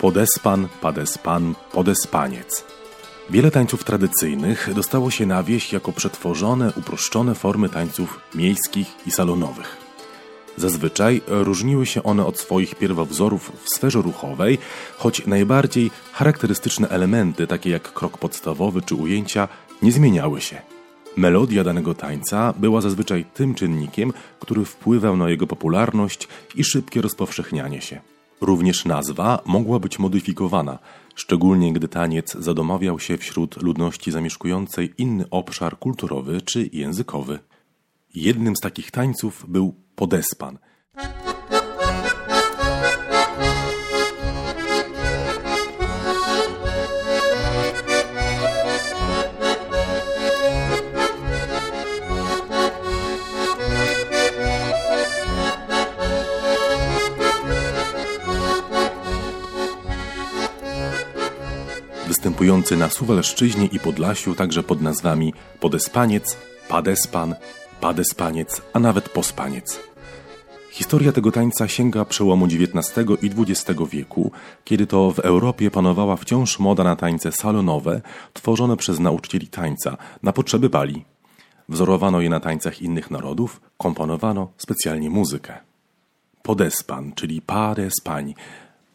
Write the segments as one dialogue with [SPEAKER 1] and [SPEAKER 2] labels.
[SPEAKER 1] Podespan, padespan, podespaniec. Wiele tańców tradycyjnych dostało się na wieś jako przetworzone, uproszczone formy tańców miejskich i salonowych. Zazwyczaj różniły się one od swoich pierwowzorów w sferze ruchowej, choć najbardziej charakterystyczne elementy, takie jak krok podstawowy czy ujęcia, nie zmieniały się. Melodia danego tańca była zazwyczaj tym czynnikiem, który wpływał na jego popularność i szybkie rozpowszechnianie się. Również nazwa mogła być modyfikowana, szczególnie gdy taniec zadomawiał się wśród ludności zamieszkującej inny obszar kulturowy czy językowy. Jednym z takich tańców był podespan – występujący na Suwalszczyźnie i Podlasiu także pod nazwami Podespaniec, Padespan, Padespaniec, a nawet Pospaniec. Historia tego tańca sięga przełomu XIX i XX wieku, kiedy to w Europie panowała wciąż moda na tańce salonowe, tworzone przez nauczycieli tańca na potrzeby bali. Wzorowano je na tańcach innych narodów, komponowano specjalnie muzykę. Podespan, czyli Padespań,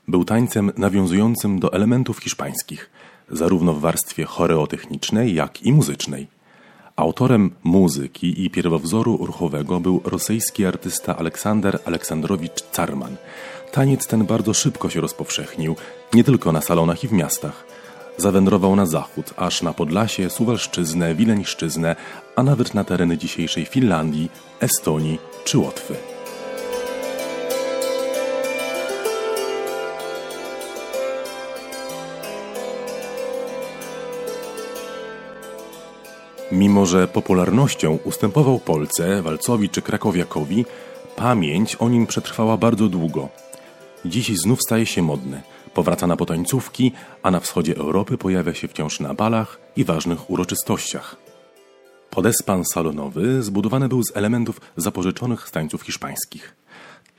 [SPEAKER 1] był tańcem nawiązującym do elementów hiszpańskich, zarówno w warstwie choreotechnicznej, jak i muzycznej. Autorem muzyki i pierwowzoru ruchowego był rosyjski artysta Aleksander Aleksandrowicz Carman. Taniec ten bardzo szybko się rozpowszechnił, nie tylko na salonach i w miastach. Zawędrował na zachód, aż na Podlasie, Suwalszczyznę, Wileńszczyznę, a nawet na tereny dzisiejszej Finlandii, Estonii czy Łotwy. Mimo, że popularnością ustępował Polce, Walcowi czy Krakowiakowi, pamięć o nim przetrwała bardzo długo. Dziś znów staje się modny, powraca na potańcówki, a na wschodzie Europy pojawia się wciąż na balach i ważnych uroczystościach. Podespan salonowy zbudowany był z elementów zapożyczonych z tańców hiszpańskich.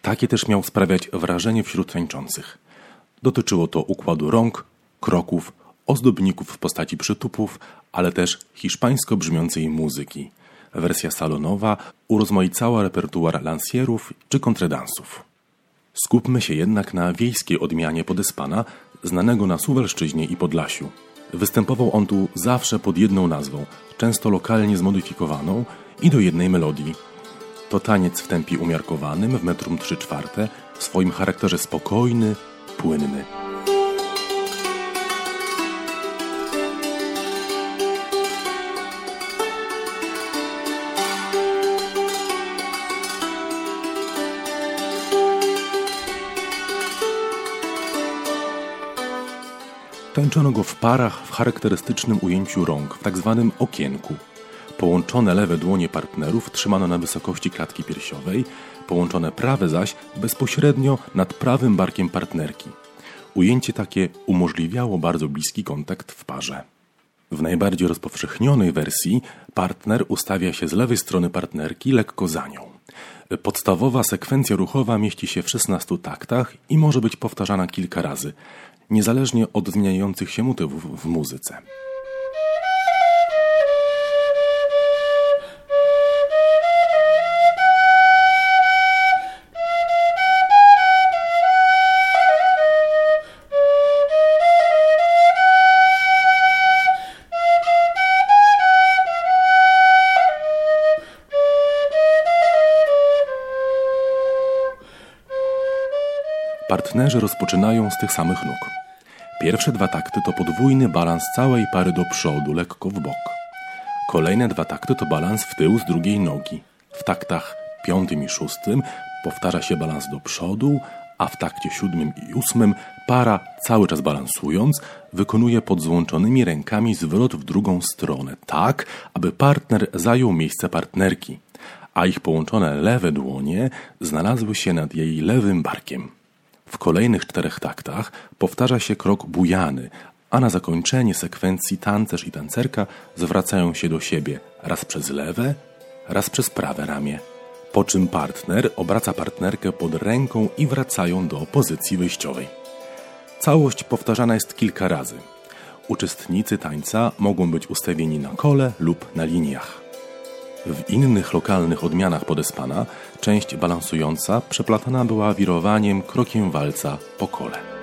[SPEAKER 1] Takie też miał sprawiać wrażenie wśród tańczących. Dotyczyło to układu rąk, kroków, ozdobników w postaci przytupów, ale też hiszpańsko brzmiącej muzyki. Wersja salonowa urozmaicała repertuar lansierów czy kontredansów. Skupmy się jednak na wiejskiej odmianie podespana, znanego na Suwalszczyźnie i Podlasiu. Występował on tu zawsze pod jedną nazwą, często lokalnie zmodyfikowaną i do jednej melodii. To taniec w tempie umiarkowanym, w metrum 3 czwarte, w swoim charakterze spokojny, płynny. Tańczono go w parach w charakterystycznym ujęciu rąk, w tak zwanym okienku. Połączone lewe dłonie partnerów trzymano na wysokości klatki piersiowej, połączone prawe zaś bezpośrednio nad prawym barkiem partnerki. Ujęcie takie umożliwiało bardzo bliski kontakt w parze. W najbardziej rozpowszechnionej wersji partner ustawia się z lewej strony partnerki lekko za nią. Podstawowa sekwencja ruchowa mieści się w 16 taktach i może być powtarzana kilka razy niezależnie od zmieniających się motywów w muzyce. Partnerzy rozpoczynają z tych samych nóg. Pierwsze dwa takty to podwójny balans całej pary do przodu, lekko w bok. Kolejne dwa takty to balans w tył z drugiej nogi. W taktach piątym i szóstym powtarza się balans do przodu, a w takcie siódmym i ósmym para, cały czas balansując, wykonuje pod złączonymi rękami zwrot w drugą stronę, tak aby partner zajął miejsce partnerki, a ich połączone lewe dłonie znalazły się nad jej lewym barkiem. W kolejnych czterech taktach powtarza się krok bujany, a na zakończenie sekwencji tancerz i tancerka zwracają się do siebie raz przez lewe, raz przez prawe ramię. Po czym partner obraca partnerkę pod ręką i wracają do pozycji wyjściowej. Całość powtarzana jest kilka razy. Uczestnicy tańca mogą być ustawieni na kole lub na liniach. W innych lokalnych odmianach podespana część balansująca przeplatana była wirowaniem krokiem walca po kole.